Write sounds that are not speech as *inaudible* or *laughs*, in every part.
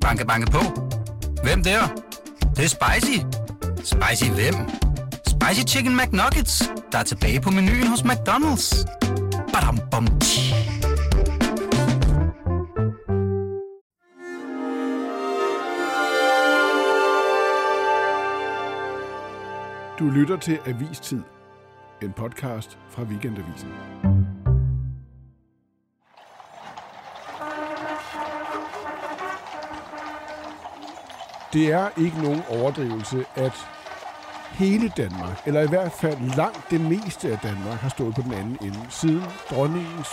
Banke, banke på. Hvem der? Det, det er spicy. Spicy hvem? Spicy Chicken McNuggets, der er tilbage på menuen hos McDonald's. Badum, bom, tji. Du lytter til Avistid, en podcast fra Weekendavisen. Det er ikke nogen overdrivelse, at hele Danmark, eller i hvert fald langt det meste af Danmark, har stået på den anden ende, siden dronningens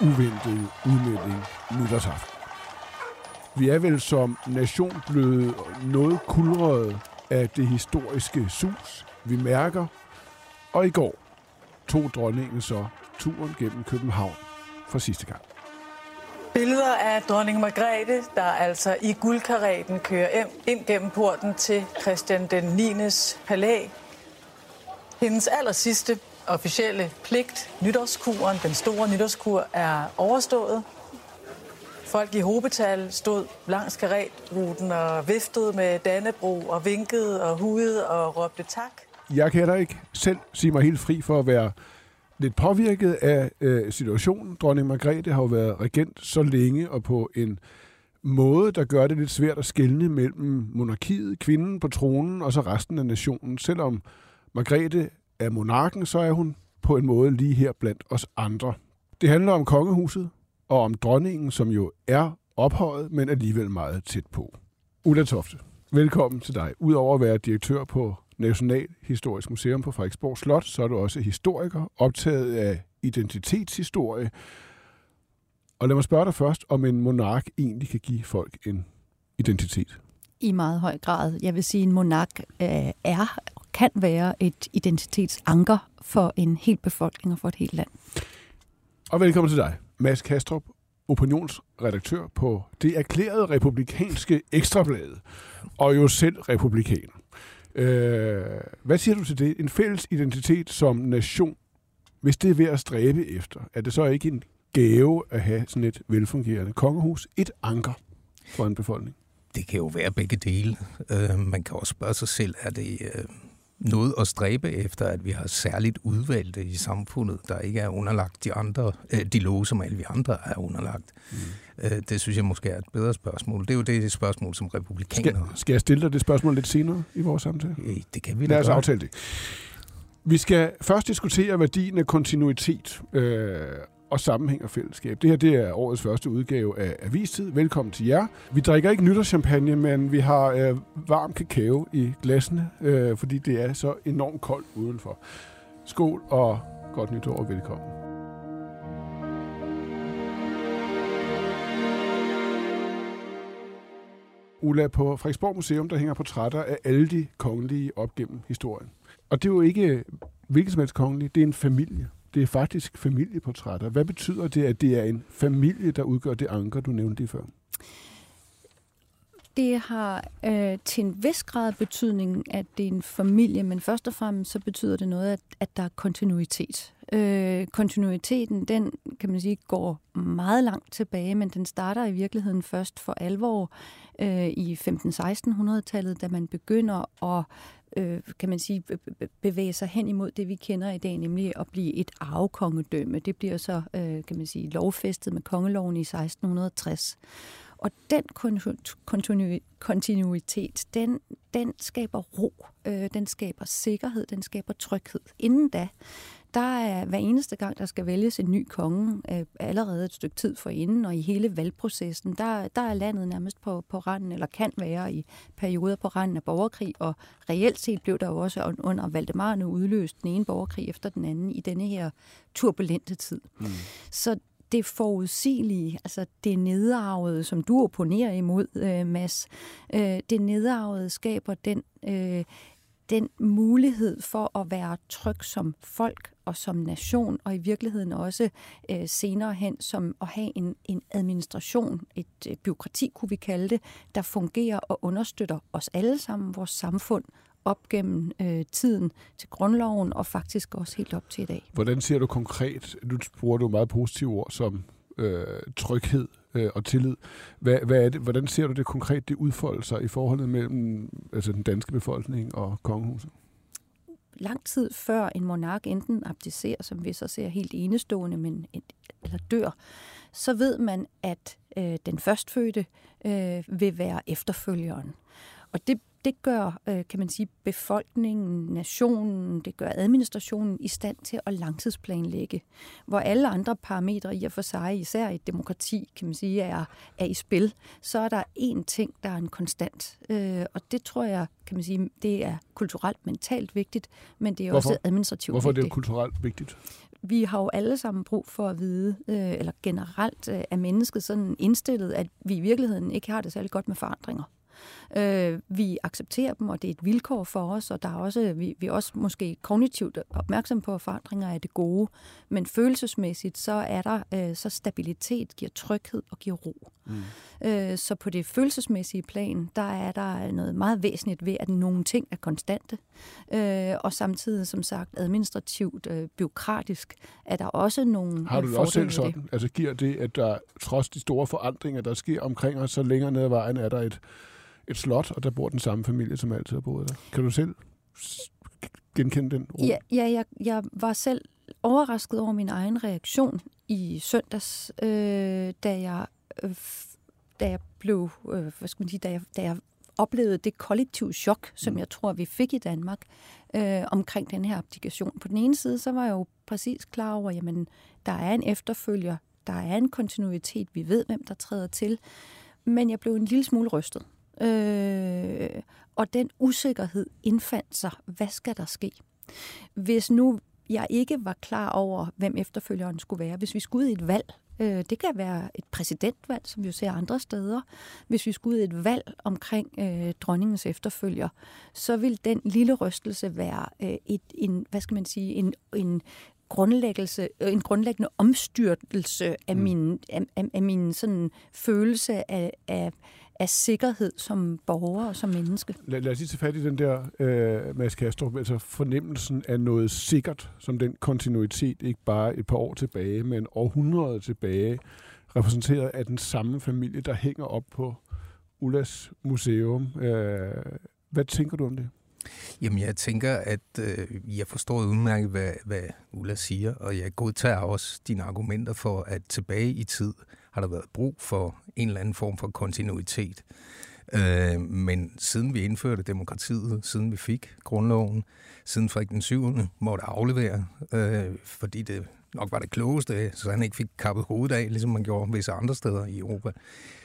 uventede udmelding nytårsaften. Vi er vel som nation blevet noget kulrede af det historiske sus, vi mærker, og i går tog dronningen så turen gennem København for sidste gang. Billeder af dronning Margrethe, der altså i guldkaretten kører ind gennem porten til Christian den 9. palæ. Hendes aller sidste officielle pligt, nytårskuren, den store nytårskur, er overstået. Folk i hobetal stod langs karetruten og viftede med Dannebro og vinkede og hudede og råbte tak. Jeg kan da ikke selv sige mig helt fri for at være lidt påvirket af øh, situationen. Dronning Margrethe har jo været regent så længe og på en måde, der gør det lidt svært at skelne mellem monarkiet, kvinden på tronen og så resten af nationen. Selvom Margrethe er monarken, så er hun på en måde lige her blandt os andre. Det handler om kongehuset og om dronningen, som jo er ophøjet, men alligevel meget tæt på. Ulla Tofte, velkommen til dig. Udover at være direktør på Nationalhistorisk Museum på Frederiksborg Slot, så er du også historiker, optaget af identitetshistorie. Og lad mig spørge dig først, om en monark egentlig kan give folk en identitet. I meget høj grad. Jeg vil sige, at en monark øh, er kan være et identitetsanker for en hel befolkning og for et helt land. Og velkommen til dig, Mads Kastrup, opinionsredaktør på det erklærede republikanske Ekstrablad, og jo selv republikaner. Øh, hvad siger du til det? En fælles identitet som nation, hvis det er ved at stræbe efter, er det så ikke en gave at have sådan et velfungerende kongehus, et anker for en befolkning? Det kan jo være begge dele. Øh, man kan også spørge sig selv, er det øh, noget at stræbe efter, at vi har særligt udvalgte i samfundet, der ikke er underlagt de andre, øh, de love, som alle vi andre er underlagt. Mm. Øh, det synes jeg måske er et bedre spørgsmål. Det er jo det spørgsmål, som republikanere... Skal, skal jeg stille dig det spørgsmål lidt senere i vores samtale? Øh, det kan vi da Lad os aftale det. Vi skal først diskutere værdien af kontinuitet øh, og sammenhæng og fællesskab. Det her det er årets første udgave af Avistid. Velkommen til jer. Vi drikker ikke nytårschampagne, men vi har øh, varm kakao i glassene, øh, fordi det er så enormt koldt udenfor. Skål og godt nytår og velkommen. Ulla, på Frederiksborg Museum, der hænger portrætter af alle de kongelige op gennem historien. Og det er jo ikke øh, hvilket som helst kongelige, det er en familie. Det er faktisk familieportrætter. Hvad betyder det, at det er en familie, der udgør det anker, du nævnte lige før? Det har øh, til en vis grad betydning, at det er en familie, men først og fremmest så betyder det noget, at, at der er kontinuitet. Øh, kontinuiteten, den kan man sige, går meget langt tilbage, men den starter i virkeligheden først for alvor øh, i 15-1600-tallet, da man begynder at øh, kan man sige, bevæge sig hen imod det, vi kender i dag, nemlig at blive et arvekongedømme. Det bliver så, øh, kan man sige, lovfæstet med kongeloven i 1660. Og den kontinuitet, den, den skaber ro, øh, den skaber sikkerhed, den skaber tryghed. Inden da, der er hver eneste gang, der skal vælges en ny konge, øh, allerede et stykke tid forinden, og i hele valgprocessen, der, der er landet nærmest på, på randen, eller kan være i perioder på randen af borgerkrig, og reelt set blev der jo også under Valdemar nu udløst den ene borgerkrig efter den anden i denne her turbulente tid. Mm. Så det forudsigelige, altså det nedarvede, som du opponerer imod, øh, Mads, øh, det nedarvede skaber den, øh, den mulighed for at være tryg som folk og som nation, og i virkeligheden også øh, senere hen som at have en, en administration, et øh, byråkrati kunne vi kalde det, der fungerer og understøtter os alle sammen, vores samfund op gennem øh, tiden til grundloven, og faktisk også helt op til i dag. Hvordan ser du konkret, nu bruger du meget positive ord som øh, tryghed. øh, og tillid. Hvad, hvad er det, hvordan ser du det konkret, det udfolde sig i forholdet mellem altså den danske befolkning og kongehuset? lang tid før en monark enten abdicerer, som vi så ser helt enestående, men, eller dør, så ved man, at øh, den førstfødte øh, vil være efterfølgeren. Og det det gør, øh, kan man sige, befolkningen, nationen, det gør administrationen i stand til at langtidsplanlægge, hvor alle andre parametre i og for sig, især i et demokrati, kan man sige, er, er i spil, så er der én ting, der er en konstant. Øh, og det tror jeg, kan man sige, det er kulturelt, mentalt vigtigt, men det er Hvorfor? også administrativt Hvorfor vigtigt. er det kulturelt vigtigt? vi har jo alle sammen brug for at vide, øh, eller generelt øh, er mennesket sådan indstillet, at vi i virkeligheden ikke har det særlig godt med forandringer. Øh, vi accepterer dem, og det er et vilkår for os, og der er også, vi, vi er også måske kognitivt opmærksom på, at forandringer er det gode, men følelsesmæssigt, så er der øh, så stabilitet, giver tryghed og giver ro. Mm. Øh, så på det følelsesmæssige plan, der er der noget meget væsentligt ved, at nogle ting er konstante, øh, og samtidig, som sagt, administrativt, øh, byråkratisk, er der også nogle Har du det også selv ved det. sådan? Altså giver det, at der trods de store forandringer, der sker omkring os, så længere ned ad vejen er der et, et slot, og der bor den samme familie, som altid har boet der. Kan du selv genkende den ro? Ja, ja jeg, jeg var selv overrasket over min egen reaktion i søndags, øh, da jeg øh, da jeg blev, øh, hvad skal man sige, da jeg, da jeg oplevede det kollektive chok, som jeg tror, vi fik i Danmark øh, omkring den her applikation. På den ene side, så var jeg jo præcis klar over, jamen, der er en efterfølger, der er en kontinuitet, vi ved, hvem der træder til, men jeg blev en lille smule rystet. Øh, og den usikkerhed indfandt sig. Hvad skal der ske? Hvis nu jeg ikke var klar over, hvem efterfølgeren skulle være, hvis vi skulle ud i et valg, øh, det kan være et præsidentvalg, som vi jo ser andre steder, hvis vi skulle ud i et valg omkring øh, dronningens efterfølger, så vil den lille rystelse være øh, et, en, hvad skal man sige, en, en grundlæggelse, øh, en grundlæggende omstyrtelse af Mm. min, af, af, af min sådan følelse af, af, af sikkerhed som borger og som menneske. Lad, lad os lige tage fat i den der, øh, Mads Kastrup, altså fornemmelsen af noget sikkert, som den kontinuitet, ikke bare et par år tilbage, men århundreder tilbage, repræsenteret af den samme familie, der hænger op på Ullas museum. Øh, hvad tænker du om det? Jamen, jeg tænker, at øh, jeg forstår udmærket, hvad, hvad Ulla siger, og jeg godtager også dine argumenter for, at tilbage i tid har der været brug for en eller anden form for kontinuitet. Øh, men siden vi indførte demokratiet, siden vi fik grundloven, siden Frederik den 7. måtte aflevere, øh, fordi det nok var det klogeste, så han ikke fik kappet hovedet af, ligesom man gjorde visse andre steder i Europa.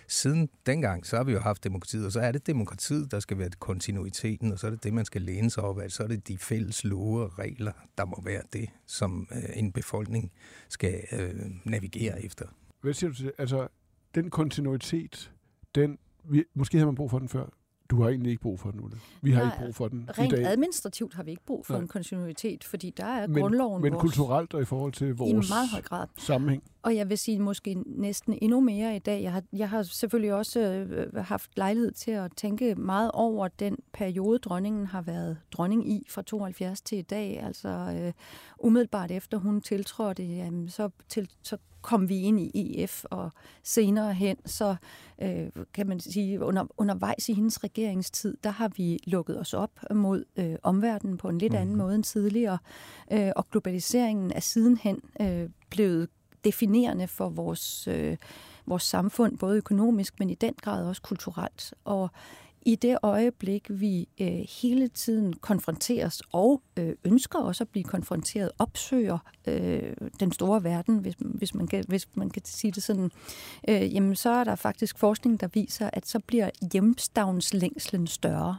Siden dengang, så har vi jo haft demokratiet, og så er det demokratiet, der skal være kontinuiteten, og så er det det, man skal læne sig op af. Så er det de fælles love og regler, der må være det, som øh, en befolkning skal øh, navigere efter. Hvad siger du til det? Altså, den kontinuitet, den, vi, måske havde man brug for den før. Du har egentlig ikke brug for den, Ulla. Vi har Nej, ikke brug for den Rent i dag. administrativt har vi ikke brug for Nej. en kontinuitet, fordi der er Men, grundloven men vores, kulturelt og i forhold til i vores meget høj grad. sammenhæng. Og jeg vil sige måske næsten endnu mere i dag. Jeg har, jeg har selvfølgelig også øh, haft lejlighed til at tænke meget over den periode, dronningen har været dronning i fra 72 til i dag. Altså øh, umiddelbart efter hun tiltrådte, jamen, så, til, så kom vi ind i EF, og senere hen, så øh, kan man sige, under, undervejs i hendes regeringstid, der har vi lukket os op mod øh, omverdenen på en lidt anden måde end tidligere, øh, og globaliseringen er sidenhen øh, blevet definerende for vores, øh, vores samfund, både økonomisk, men i den grad også kulturelt. Og i det øjeblik, vi øh, hele tiden konfronteres og øh, ønsker også at blive konfronteret, opsøger øh, den store verden, hvis, hvis, man kan, hvis man kan sige det sådan, øh, jamen så er der faktisk forskning, der viser, at så bliver hjemstavnslængslen større.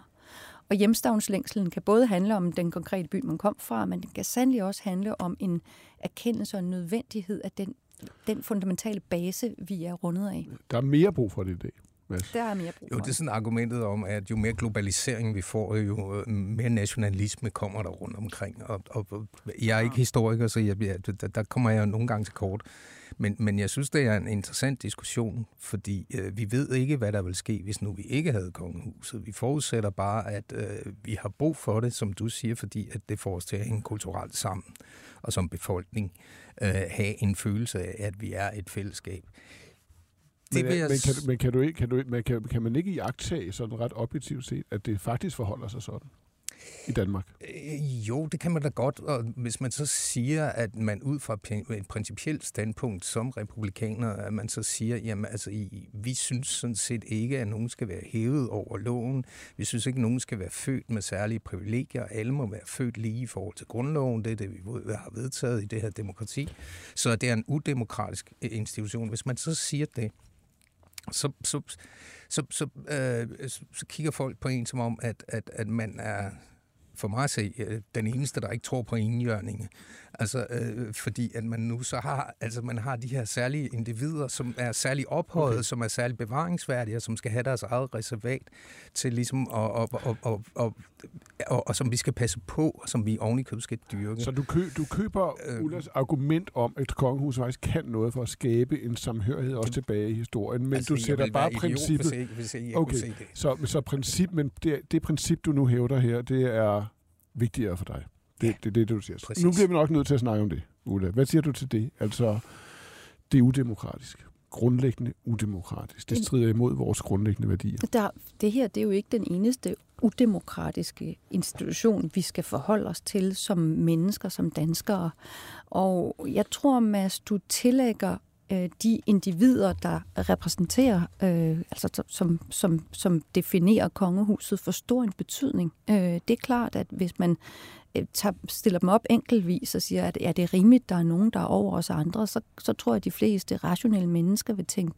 Og hjemstavnslængslen kan både handle om den konkrete by, man kom fra, men den kan sandelig også handle om en erkendelse og en nødvendighed af den, den fundamentale base, vi er rundet af. Der er mere brug for det i dag. Mads. Der er mere brug Jo, for det er sådan argumentet om, at jo mere globalisering vi får, jo øh, mere nationalisme kommer der rundt omkring. Og, og, jeg er ikke historiker, så jeg, jeg, der, der kommer jeg nogle gange til kort. Men, men jeg synes, det er en interessant diskussion, fordi øh, vi ved ikke, hvad der vil ske, hvis nu vi ikke havde kongehuset. Vi forudsætter bare, at øh, vi har brug for det, som du siger, fordi at det får os til at hænge kulturelt sammen, og som befolkning øh, have en følelse af, at vi er et fællesskab. Men, men, jeg... men, kan, men kan, du ikke, kan, du, men kan, kan man ikke iagtage sådan ret objektivt set, at det faktisk forholder sig sådan? i Danmark? Øh, jo, det kan man da godt, og hvis man så siger, at man ud fra et principielt standpunkt som republikaner, at man så siger, jamen altså, I, vi synes sådan set ikke, at nogen skal være hævet over loven. Vi synes ikke, at nogen skal være født med særlige privilegier. Alle må være født lige i forhold til grundloven. Det er det, vi har vedtaget i det her demokrati. Så det er en udemokratisk institution. Hvis man så siger det, så, så, så, så, øh, så kigger folk på en som om, at, at, at man er for mig at se, øh, den eneste, der ikke tror på enhjørning. Altså, øh, fordi at man nu så har, altså man har de her særlige individer, som er særlig ophøjet, okay. som er særlig bevaringsværdige, og som skal have deres eget reservat til ligesom, og, og, og, og, og, og, og som vi skal passe på, og som vi ovenikøbet skal dyrke. Så du, kø, du køber øh, Ullas argument om, at kongehuset faktisk kan noget for at skabe en samhørighed også tilbage i historien, men altså, du sætter bare princippet... Hvis jeg, hvis jeg okay, se det. Så, så princip, men det, det princip, du nu hævder her, det er vigtigere for dig. Det er ja, det, det, du siger. Præcis. Nu bliver vi nok nødt til at snakke om det, Ulla. Hvad siger du til det? Altså, det er udemokratisk. Grundlæggende udemokratisk. Det strider imod vores grundlæggende værdier. Der, det her det er jo ikke den eneste udemokratiske institution, vi skal forholde os til som mennesker, som danskere. Og jeg tror, Mads, du tillægger øh, de individer, der repræsenterer, øh, altså som, som, som definerer kongehuset, for stor en betydning. Øh, det er klart, at hvis man øh, tager, stiller dem op enkeltvis og siger, at er det rimeligt, der er nogen, der er over os andre, så, så tror jeg, at de fleste rationelle mennesker vil tænke,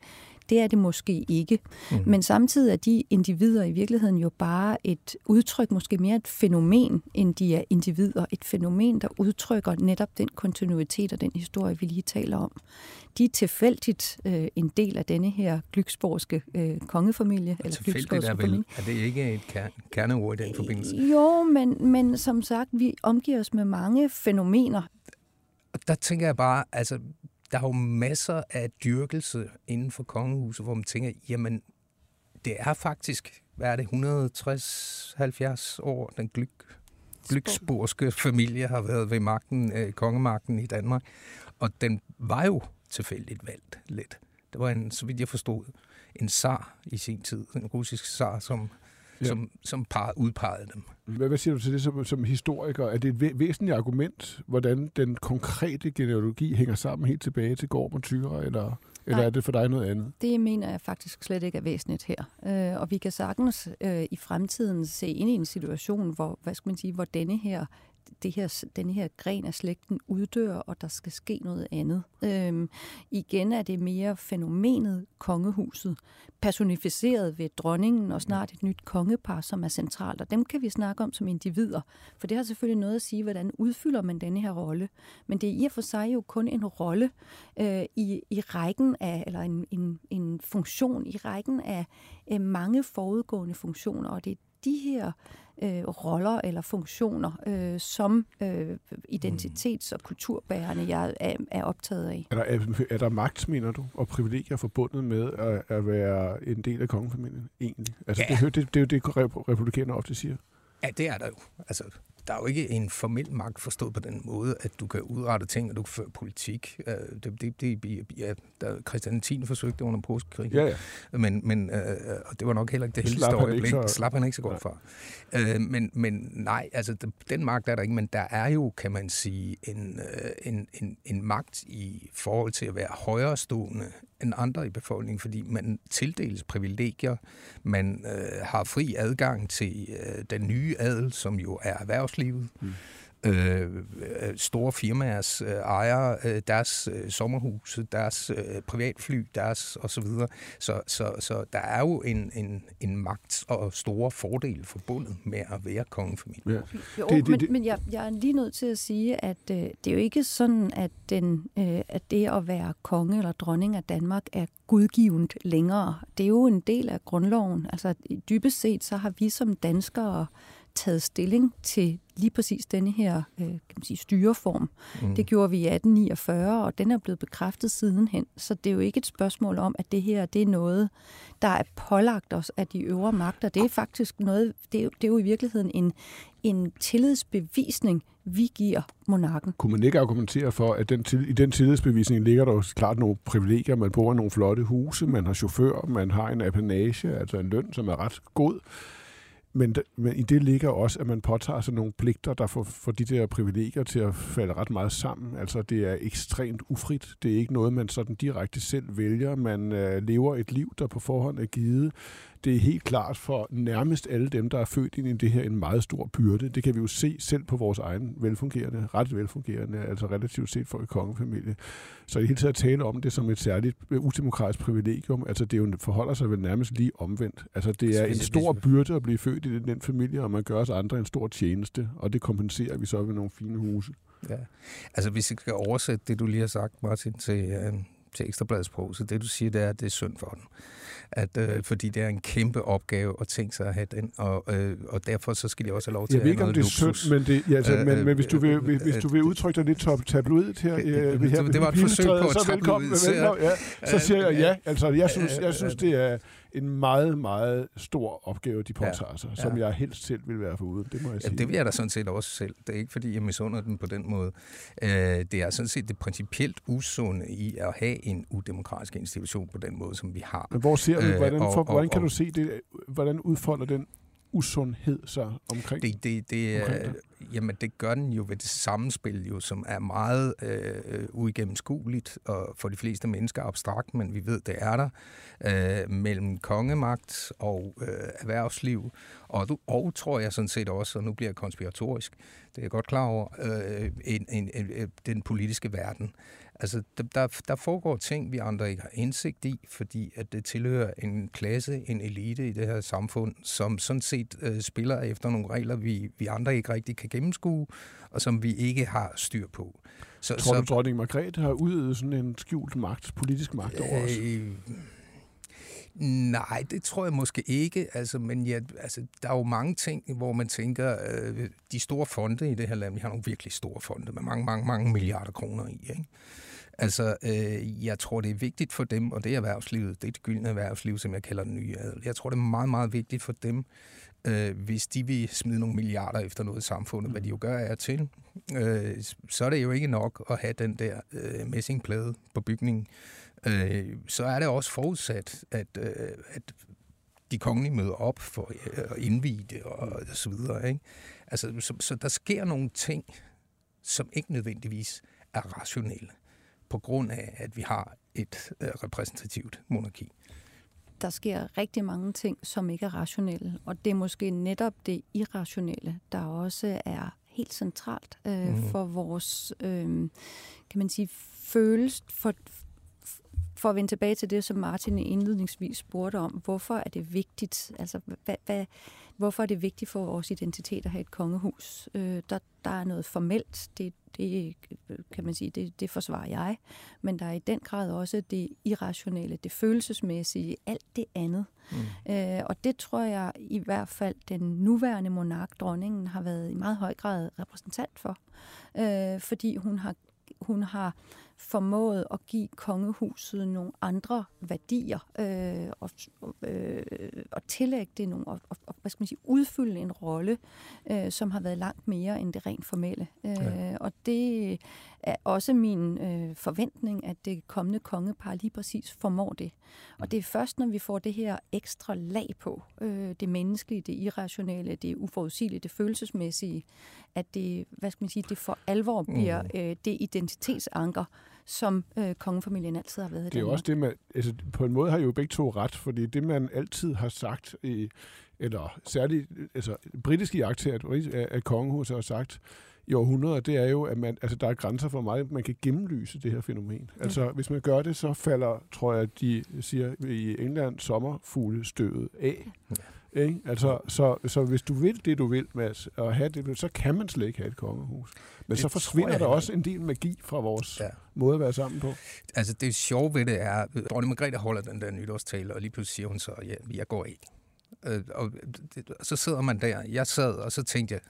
det er det måske ikke. Mm. Men samtidig er de individer i virkeligheden jo bare et udtryk, måske mere et fænomen, end de er individer. Et fænomen, der udtrykker netop den kontinuitet og den historie, vi lige taler om. De er tilfældigt øh, en del af denne her glyksborgske øh, kongefamilie. Eller tilfældigt er, vel, er det ikke et kerneord i den forbindelse? Jo, men, men som sagt, vi omgiver os med mange fænomener. Der tænker jeg bare, altså der er jo masser af dyrkelse inden for kongehuset, hvor man tænker, jamen, det er faktisk, hvad er det, 160-70 år, den glyk, glyksborske familie har været ved magten, øh, kongemagten i Danmark. Og den var jo tilfældigt valgt lidt. Det var en, så vidt jeg forstod, en zar i sin tid, en russisk zar, som ja. som, som par, udpegede dem. Hvad, hvad siger du til det som, som historiker? Er det et væsentligt argument, hvordan den konkrete genealogi hænger sammen helt tilbage til Gorm og Tyre, eller, eller er det for dig noget andet? Det mener jeg faktisk slet ikke er væsentligt her. Øh, og vi kan sagtens øh, i fremtiden se ind i en situation, hvor, hvad skal man sige, hvor denne her det her, den her gren af slægten uddør, og der skal ske noget andet. Øhm, igen er det mere fænomenet kongehuset, personificeret ved dronningen og snart et nyt kongepar, som er centralt. Og dem kan vi snakke om som individer, for det har selvfølgelig noget at sige, hvordan udfylder man denne her rolle. Men det er i og for sig jo kun en rolle øh, i, i rækken af, eller en, en, en funktion i rækken af øh, mange forudgående funktioner, og det er de her øh, roller eller funktioner øh, som øh, identitets- og kulturbærende, jeg er, er optaget af. Er der, er, er der magt, mener du, og privilegier forbundet med at, at være en del af kongefamilien egentlig? Altså, ja. det, det, det er jo det, republikanerne ofte siger. Ja, det er der jo. Altså, der er jo ikke en formel magt forstået på den måde, at du kan udrette ting, og du kan føre politik. Øh, det, det, det, ja, der, Christian 10. forsøgte under påskekrigen. Ja, ja. Men, men øh, og det var nok heller ikke det heldigste øjeblik. Så... Slap han ikke så godt for. Øh, men, men nej, altså den magt er der ikke, men der er jo, kan man sige, en, øh, en, en, en magt i forhold til at være højere stående end andre i befolkningen, fordi man tildeles privilegier, man øh, har fri adgang til øh, den nye adel, som jo er erhvervslivet. Mm øh, øh, store firmaers øh, ejere, øh, deres øh, sommerhus, deres øh, privatfly, deres og Så, videre. så, så, så der er jo en, en, en magt og store fordele forbundet med at være kongefamilie. Ja. Jo, det, det, men, det. men jeg, jeg er lige nødt til at sige, at øh, det er jo ikke sådan, at, den, øh, at det at være konge eller dronning af Danmark er gudgivet længere. Det er jo en del af grundloven. Altså dybest set, så har vi som danskere taget stilling til lige præcis denne her øh, kan man sige, styreform. Mm. Det gjorde vi i 1849, og den er blevet bekræftet sidenhen. Så det er jo ikke et spørgsmål om, at det her det er noget, der er pålagt os af de øvre magter. Det er faktisk noget, det er, det er jo i virkeligheden en, en tillidsbevisning, vi giver monarken. Kunne man ikke argumentere for, at den til, i den tillidsbevisning ligger der jo klart nogle privilegier. Man bor i nogle flotte huse, man har chauffør, man har en apanage, altså en løn, som er ret god. Men, men i det ligger også, at man påtager sig nogle pligter, der får, får de der privilegier til at falde ret meget sammen. Altså, det er ekstremt ufrit. Det er ikke noget, man sådan direkte selv vælger. Man øh, lever et liv, der på forhånd er givet det er helt klart for nærmest alle dem, der er født ind i det her, en meget stor byrde. Det kan vi jo se selv på vores egen velfungerende, ret velfungerende, altså relativt set for en kongefamilie. Så i hele taget tale om det som et særligt øh, udemokratisk privilegium, altså det jo forholder sig vel nærmest lige omvendt. Altså det er en stor byrde at blive født i den, den familie, og man gør os andre en stor tjeneste, og det kompenserer vi så ved nogle fine huse. Ja, altså hvis jeg skal oversætte det, du lige har sagt, Martin, til, øh, til ekstrabladssprog, så det du siger, det er, at det er synd for den at, øh, fordi det er en kæmpe opgave at tænke sig at have den, og, øh, og derfor så skal de også have lov til jeg at have noget Jeg ved ikke, om det er synd, men, det, ja, altså, øh, men, men hvis, du vil, hvis, hvis du vil udtrykke dig lidt top tabloidt her, *laughs* øh, her det, det var et forsøg på at så velkommen, velkommen, ja, så siger jeg ja. Altså, jeg synes, jeg synes det er en meget, meget stor opgave, de påtager sig, ja, som jeg helst selv vil være foruden. Det må jeg sige. Ja, det vil jeg da sådan set også selv. Det er ikke, fordi jeg misunder den på den måde. Øh, det er sådan set det principielt usunde i at have en udemokratisk institution på den måde, som vi har. Men hvor ser du, øh, hvordan, for, hvordan kan du se det? Hvordan udfolder den usundhed så omkring det? det, det, omkring det? Jamen, det gør den jo ved det sammenspil, jo, som er meget øh, uigennemskueligt og for de fleste mennesker abstrakt, men vi ved, det er der, øh, mellem kongemagt og øh, erhvervsliv, og, du, og tror jeg sådan set også, og nu bliver jeg konspiratorisk, det er jeg godt klar over, øh, en, en, en, den politiske verden. Altså, der, der foregår ting, vi andre ikke har indsigt i, fordi at det tilhører en klasse, en elite i det her samfund, som sådan set øh, spiller efter nogle regler, vi, vi andre ikke rigtig kan gennemskue, og som vi ikke har styr på. Så, Tror du, så, dronning Margrethe har udøvet sådan en skjult magt, politisk magt over os? Øh, Nej, det tror jeg måske ikke. Altså, men ja, altså, der er jo mange ting, hvor man tænker, øh, de store fonde i det her land, vi har nogle virkelig store fonde med mange, mange, mange milliarder kroner i. Ikke? Altså, øh, jeg tror, det er vigtigt for dem, og det er erhvervslivet, det er det gyldne erhvervsliv, som jeg kalder den nye adel. Jeg tror, det er meget, meget vigtigt for dem, øh, hvis de vil smide nogle milliarder efter noget i samfundet, mm. hvad de jo gør er til, øh, så er det jo ikke nok at have den der øh, messingplade på bygningen. Øh, så er det også forudsat, at, øh, at de kongelige møder op for øh, at indvide det og, og så videre. Ikke? Altså, så, så der sker nogle ting, som ikke nødvendigvis er rationelle på grund af, at vi har et øh, repræsentativt monarki. Der sker rigtig mange ting, som ikke er rationelle, og det er måske netop det irrationelle, der også er helt centralt øh, mm. for vores, øh, kan man sige, følelse, for, for at vende tilbage til det, som Martin indledningsvis spurgte om, hvorfor er det vigtigt, altså hvad, hvad, hvorfor er det vigtigt for vores identitet at have et kongehus? Øh, der, der er noget formelt, det, det kan man sige, det, det forsvarer jeg, men der er i den grad også det irrationelle, det følelsesmæssige, alt det andet. Mm. Øh, og det tror jeg i hvert fald den nuværende monark, dronningen, har været i meget høj grad repræsentant for, øh, fordi hun har hun har formået at give kongehuset nogle andre værdier øh, og, øh, og tillægge det nogle, og, og, hvad skal man sige, udfylde en rolle, øh, som har været langt mere end det rent formelle. Øh, ja. Og det er også min øh, forventning, at det kommende kongepar lige præcis formår det. Og det er først, når vi får det her ekstra lag på, øh, det menneskelige, det irrationelle, det uforudsigelige, det følelsesmæssige, at det, hvad skal man sige, det for alvor bliver mm. øh, det identitetsanker, som øh, kongefamilien altid har været Det er jo også det, man, altså på en måde har jo begge to ret, fordi det, man altid har sagt, i, eller særligt, altså britiske jagttager af, af kongehuset har sagt, i århundreder, det er jo, at man, altså, der er grænser for meget, man kan gennemlyse det her fænomen. Mm. Altså, hvis man gør det, så falder, tror jeg, de siger i England, sommerfuglestøvet af. Ja. Ikke? Altså, så, så hvis du vil det, du vil, Mads, og have det, så kan man slet ikke have et kongehus. Men det så forsvinder der også en del magi fra vores ja. måde at være sammen på. Altså, det sjove ved det er, at dronning Margrethe holder den der nytårstale, og lige pludselig siger hun så, ja, jeg går af. Øh, og, og så sidder man der. Jeg sad, og så tænkte jeg,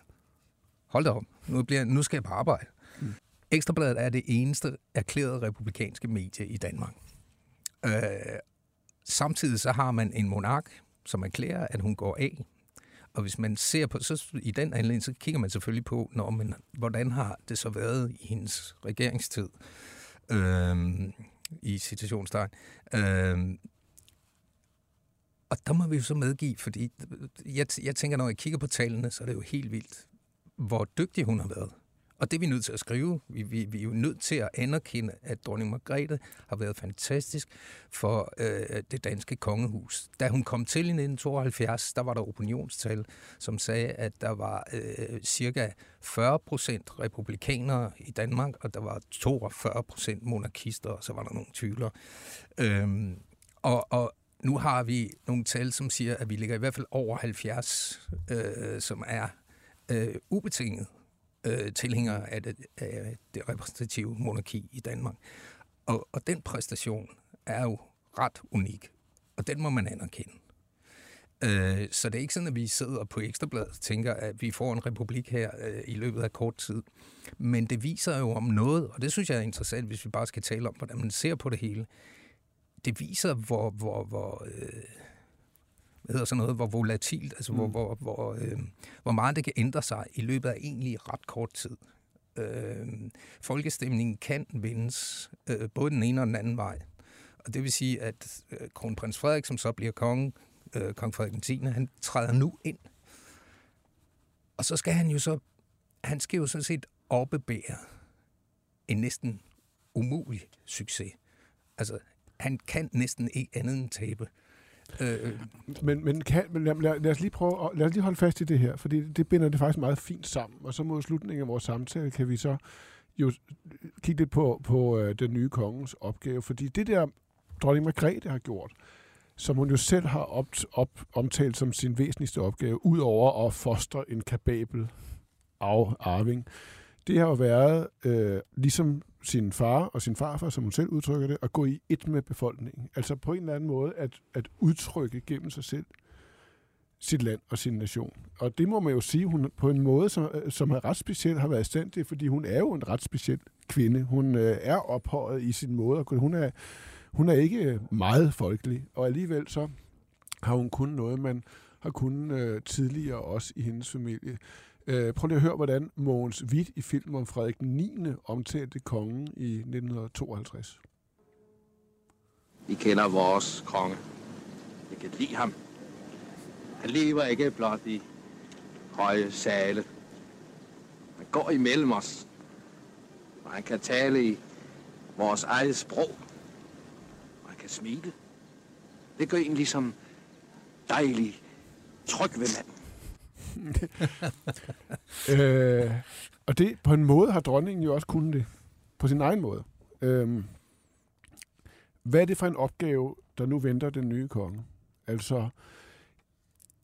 hold da op, nu, bliver, nu skal jeg på arbejde. Mm. Ekstrabladet er det eneste erklærede republikanske medie i Danmark. Øh, samtidig så har man en monark, som erklærer, at hun går af. Og hvis man ser på, så i den anledning, så kigger man selvfølgelig på, når man, hvordan har det så været i hendes regeringstid, øh, i situationstegn. Øh, og der må vi jo så medgive, fordi jeg, jeg tænker, når jeg kigger på tallene, så er det jo helt vildt, hvor dygtig hun har været. Og det er vi nødt til at skrive. Vi, vi, vi er jo nødt til at anerkende, at dronning Margrethe har været fantastisk for øh, det danske kongehus. Da hun kom til i 1972, der var der opinionstal, som sagde, at der var øh, cirka 40 procent republikanere i Danmark, og der var 42 procent monarkister, og så var der nogle tvivlere. Øhm, og, og, nu har vi nogle tal, som siger, at vi ligger i hvert fald over 70, øh, som er øh, ubetinget øh, tilhængere af det, af det repræsentative monarki i Danmark. Og, og den præstation er jo ret unik, og den må man anerkende. Øh, så det er ikke sådan, at vi sidder på Ekstrabladet og tænker, at vi får en republik her øh, i løbet af kort tid. Men det viser jo om noget, og det synes jeg er interessant, hvis vi bare skal tale om, hvordan man ser på det hele det viser, hvor, hvor, hvor øh, hvad hedder sådan noget, hvor volatilt, altså mm. hvor, hvor, hvor, øh, hvor meget det kan ændre sig i løbet af egentlig ret kort tid. Øh, folkestemningen kan vindes øh, både den ene og den anden vej. Og det vil sige, at øh, kronprins Frederik, som så bliver konge, øh, kong Frederik den 10., han træder nu ind. Og så skal han jo så, han skal jo sådan set opbebære en næsten umulig succes. Altså, han kan næsten ikke andet end tabe. Øh, øh, men men, kan, men lad, lad, lad, os lige prøve at, lad os lige holde fast i det her, for det binder det faktisk meget fint sammen. Og så mod slutningen af vores samtale kan vi så jo kigge lidt på, på øh, den nye kongens opgave, fordi det der dronning Margrethe har gjort, som hun jo selv har op, op, omtalt som sin væsentligste opgave, udover at fostre en kapabel af, arving, det har jo været, øh, ligesom sin far og sin farfar, som hun selv udtrykker det, at gå i et med befolkningen. Altså på en eller anden måde at, at udtrykke gennem sig selv sit land og sin nation. Og det må man jo sige, hun på en måde, som, øh, som er ret speciel, har været i stand til, fordi hun er jo en ret speciel kvinde. Hun øh, er ophøjet i sin måde. Hun er, hun er ikke øh, meget folkelig, og alligevel så har hun kun noget, man har kunnet øh, tidligere også i hendes familie. Øh, prøv lige at høre, hvordan Mogens Witt i filmen om Frederik 9. omtalte kongen i 1952. Vi kender vores konge. Vi kan lide ham. Han lever ikke blot i høje sale. Han går imellem os, og han kan tale i vores eget sprog. Og han kan smile. Det gør en ligesom dejlig, tryg ved manden. *laughs* øh, og det, på en måde har dronningen jo også kunnet det. På sin egen måde. Øh, hvad er det for en opgave, der nu venter den nye konge? Altså,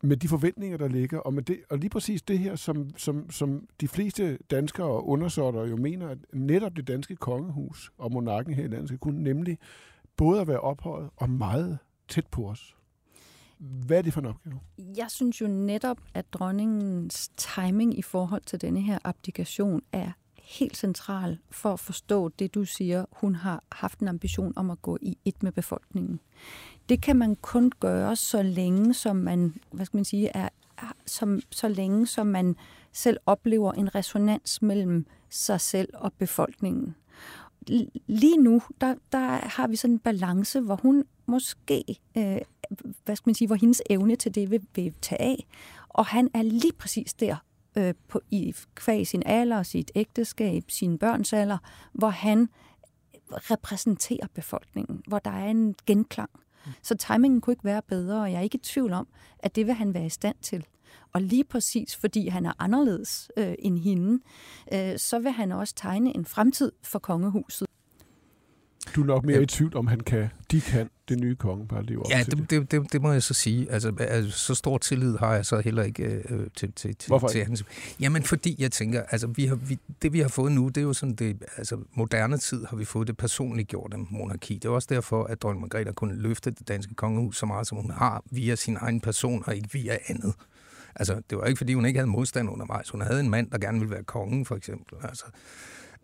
med de forventninger, der ligger, og, med det, og lige præcis det her, som, som, som de fleste danskere og undersåtter jo mener, at netop det danske kongehus og monarken her i landet skal kunne, nemlig både at være ophøjet og meget tæt på os. Hvad er det for en opgave? Jeg synes jo netop, at dronningens timing i forhold til denne her abdikation er helt central for at forstå det, du siger. Hun har haft en ambition om at gå i et med befolkningen. Det kan man kun gøre, så længe som man, hvad skal man sige, er, som, så længe som man selv oplever en resonans mellem sig selv og befolkningen. Lige nu, der, der har vi sådan en balance, hvor hun måske øh, hvad skal man sige, hvor hendes evne til det vil, vil tage af. Og han er lige præcis der øh, på, i kvæg sin alder, sit ægteskab, sin børns alder, hvor han repræsenterer befolkningen, hvor der er en genklang. Så timingen kunne ikke være bedre, og jeg er ikke i tvivl om, at det vil han være i stand til. Og lige præcis fordi han er anderledes øh, end hende, øh, så vil han også tegne en fremtid for kongehuset. Du er nok mere i tvivl om, han kan, de kan, det nye konge bare leve op ja, til det, det. det, det må jeg så sige. Altså, altså, så stor tillid har jeg så heller ikke øh, til, til, til, Hvorfor til hans. Jamen, fordi jeg tænker, altså, vi har, vi, det vi har fået nu, det er jo sådan, det, altså, moderne tid har vi fået det personligt gjort af monarki. Det er også derfor, at dronning Margrethe kunne løfte det danske kongehus så meget, som hun har, via sin egen person, og ikke via andet. Altså, det var ikke, fordi hun ikke havde modstand undervejs. Hun havde en mand, der gerne ville være kongen, for eksempel. Altså,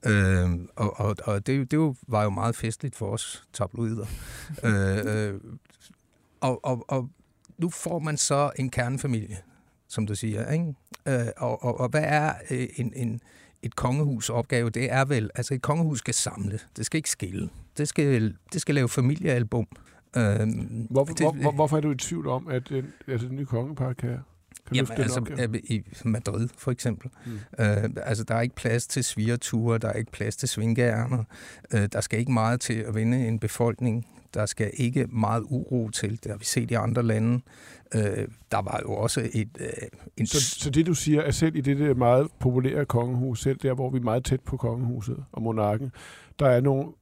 øh, og og, og det, det var jo meget festligt for os tabloider. *laughs* øh, øh, og, og, og nu får man så en kernefamilie, som du siger. Ikke? Øh, og, og, og hvad er øh, en, en, et kongehus opgave? Det er vel, altså et kongehus skal samle, det skal ikke skille. Det skal, det skal lave familiealbum. Øh, hvorfor, det, hvor, hvorfor er du i tvivl om, at, at, at det nye kongepar kan Jamen, altså, opgave? i Madrid for eksempel. Mm. Øh, altså, der er ikke plads til svigerture, der er ikke plads til svingærner. Øh, der skal ikke meget til at vinde en befolkning. Der skal ikke meget uro til. Det har vi set i andre lande. Øh, der var jo også et... Øh, en... så, så det, du siger, er selv i det der meget populære kongehus, selv der, hvor vi er meget tæt på kongehuset og monarken, der er nogle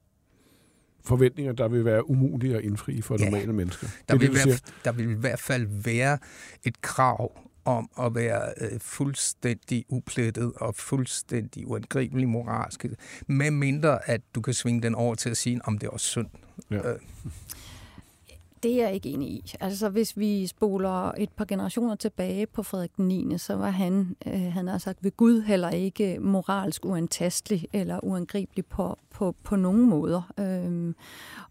forventninger, der vil være umulige at indfri for ja, normale mennesker. Der, det, vil det, være, der vil i hvert fald være et krav om at være øh, fuldstændig uplettet og fuldstændig uangribelig moralsk, med mindre at du kan svinge den over til at sige, om det er også synd. Ja. Øh. Det er jeg ikke enig i. Altså, hvis vi spoler et par generationer tilbage på Frederik den 9., så var han, øh, han har sagt, ved Gud heller ikke moralsk uantastelig eller uangribelig på, på, på nogen måder. Øhm,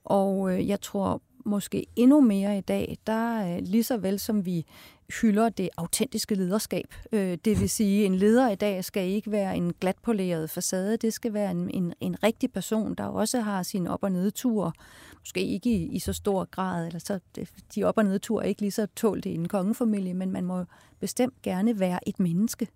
og øh, jeg tror måske endnu mere i dag, der øh, lige så vel som vi hylder det autentiske lederskab. Øh, det vil sige, en leder i dag skal ikke være en glatpoleret facade, det skal være en, en, en rigtig person, der også har sine op- og nedture, måske ikke i, i så stor grad, eller så de op- og nedture er ikke lige så tålt i en kongefamilie, men man må bestemt gerne være et menneske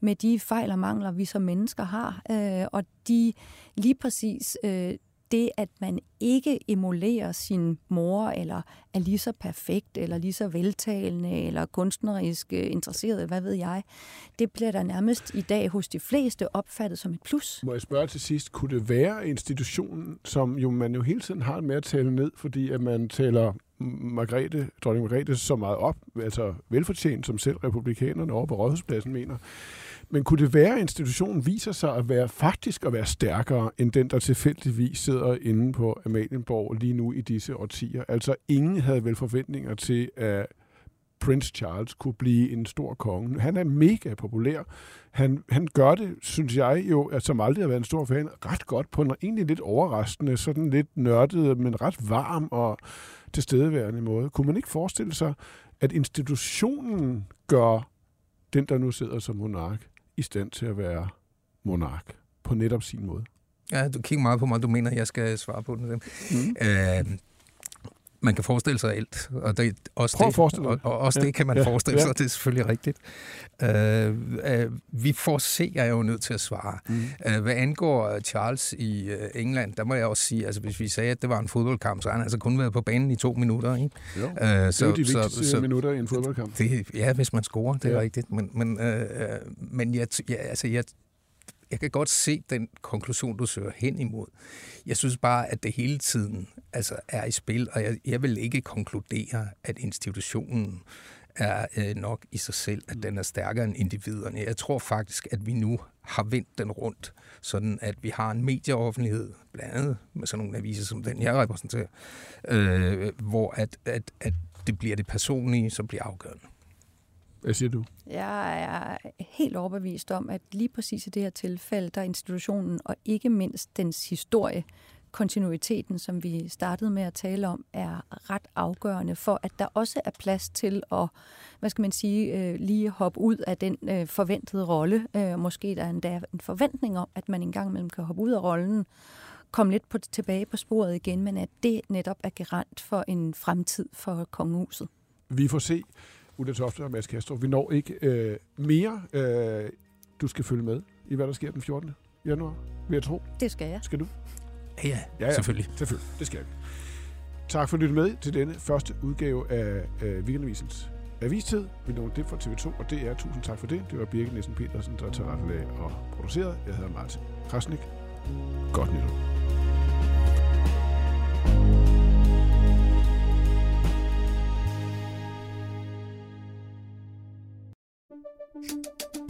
med de fejl og mangler, vi som mennesker har, øh, og de lige præcis øh, det, at man ikke emulerer sin mor, eller er lige så perfekt, eller lige så veltalende, eller kunstnerisk øh, interesseret, hvad ved jeg, det bliver der nærmest i dag hos de fleste opfattet som et plus. Må jeg spørge til sidst, kunne det være institutionen, som jo man jo hele tiden har med at tale ned, fordi at man taler Margrethe, dronning Margrethe så meget op, altså velfortjent, som selv republikanerne over på Rådhuspladsen mener, men kunne det være, at institutionen viser sig at være faktisk at være stærkere end den, der tilfældigvis sidder inde på Amalienborg lige nu i disse årtier? Altså ingen havde vel forventninger til, at Prince Charles kunne blive en stor konge. Han er mega populær. Han, han gør det, synes jeg jo, at som aldrig har været en stor fan, ret godt på en egentlig lidt overraskende, sådan lidt nørdet, men ret varm og tilstedeværende måde. Kunne man ikke forestille sig, at institutionen gør den, der nu sidder som monark, i stand til at være monark på netop sin måde. Ja, du kigger meget på mig, du mener, jeg skal svare på den. Mm. Øh, man kan forestille sig alt, og det, også, Prøv det, og, og også ja. det kan man ja. forestille sig, ja. det er selvfølgelig rigtigt. Øh, øh, vi får se, jeg er jo nødt til at svare. Mm. Øh, hvad angår Charles i øh, England, der må jeg også sige, altså hvis vi sagde, at det var en fodboldkamp, så har han altså kun været på banen i to minutter. Ikke? Jo, øh, så, det er jo de vigtigste så, minutter i en fodboldkamp. Det, ja, hvis man scorer, det er ja. rigtigt. Men, men, øh, øh men jeg, ja, altså, jeg jeg kan godt se den konklusion, du søger hen imod. Jeg synes bare, at det hele tiden altså, er i spil, og jeg, jeg vil ikke konkludere, at institutionen er øh, nok i sig selv, at den er stærkere end individerne. Jeg tror faktisk, at vi nu har vendt den rundt, sådan at vi har en medieoffentlighed, blandt andet med sådan nogle aviser som den, jeg repræsenterer, øh, hvor at, at, at det bliver det personlige, som bliver afgørende. Hvad siger du? Jeg er helt overbevist om, at lige præcis i det her tilfælde, der er institutionen og ikke mindst dens historie, kontinuiteten, som vi startede med at tale om, er ret afgørende for, at der også er plads til at, hvad skal man sige, øh, lige hoppe ud af den øh, forventede rolle. Øh, måske der er endda en forventning om, at man engang imellem kan hoppe ud af rollen, komme lidt på, tilbage på sporet igen, men at det netop er garant for en fremtid for kongehuset. Vi får se. Ulla Tofte og Mads Kastrup. Vi når ikke øh, mere. Øh, du skal følge med i, hvad der sker den 14. januar, vil jeg tro. Det skal jeg. Skal du? Ja, ja, ja, ja. selvfølgelig. Selvfølgelig, det skal vi. Tak for at lytte med til denne første udgave af øh, Weekendavisens Avistid. Vi når det fra TV2, og det er tusind tak for det. Det var Birgit Nielsen Petersen, der tager ret og produceret. Jeg hedder Martin Krasnik. Godt nytår.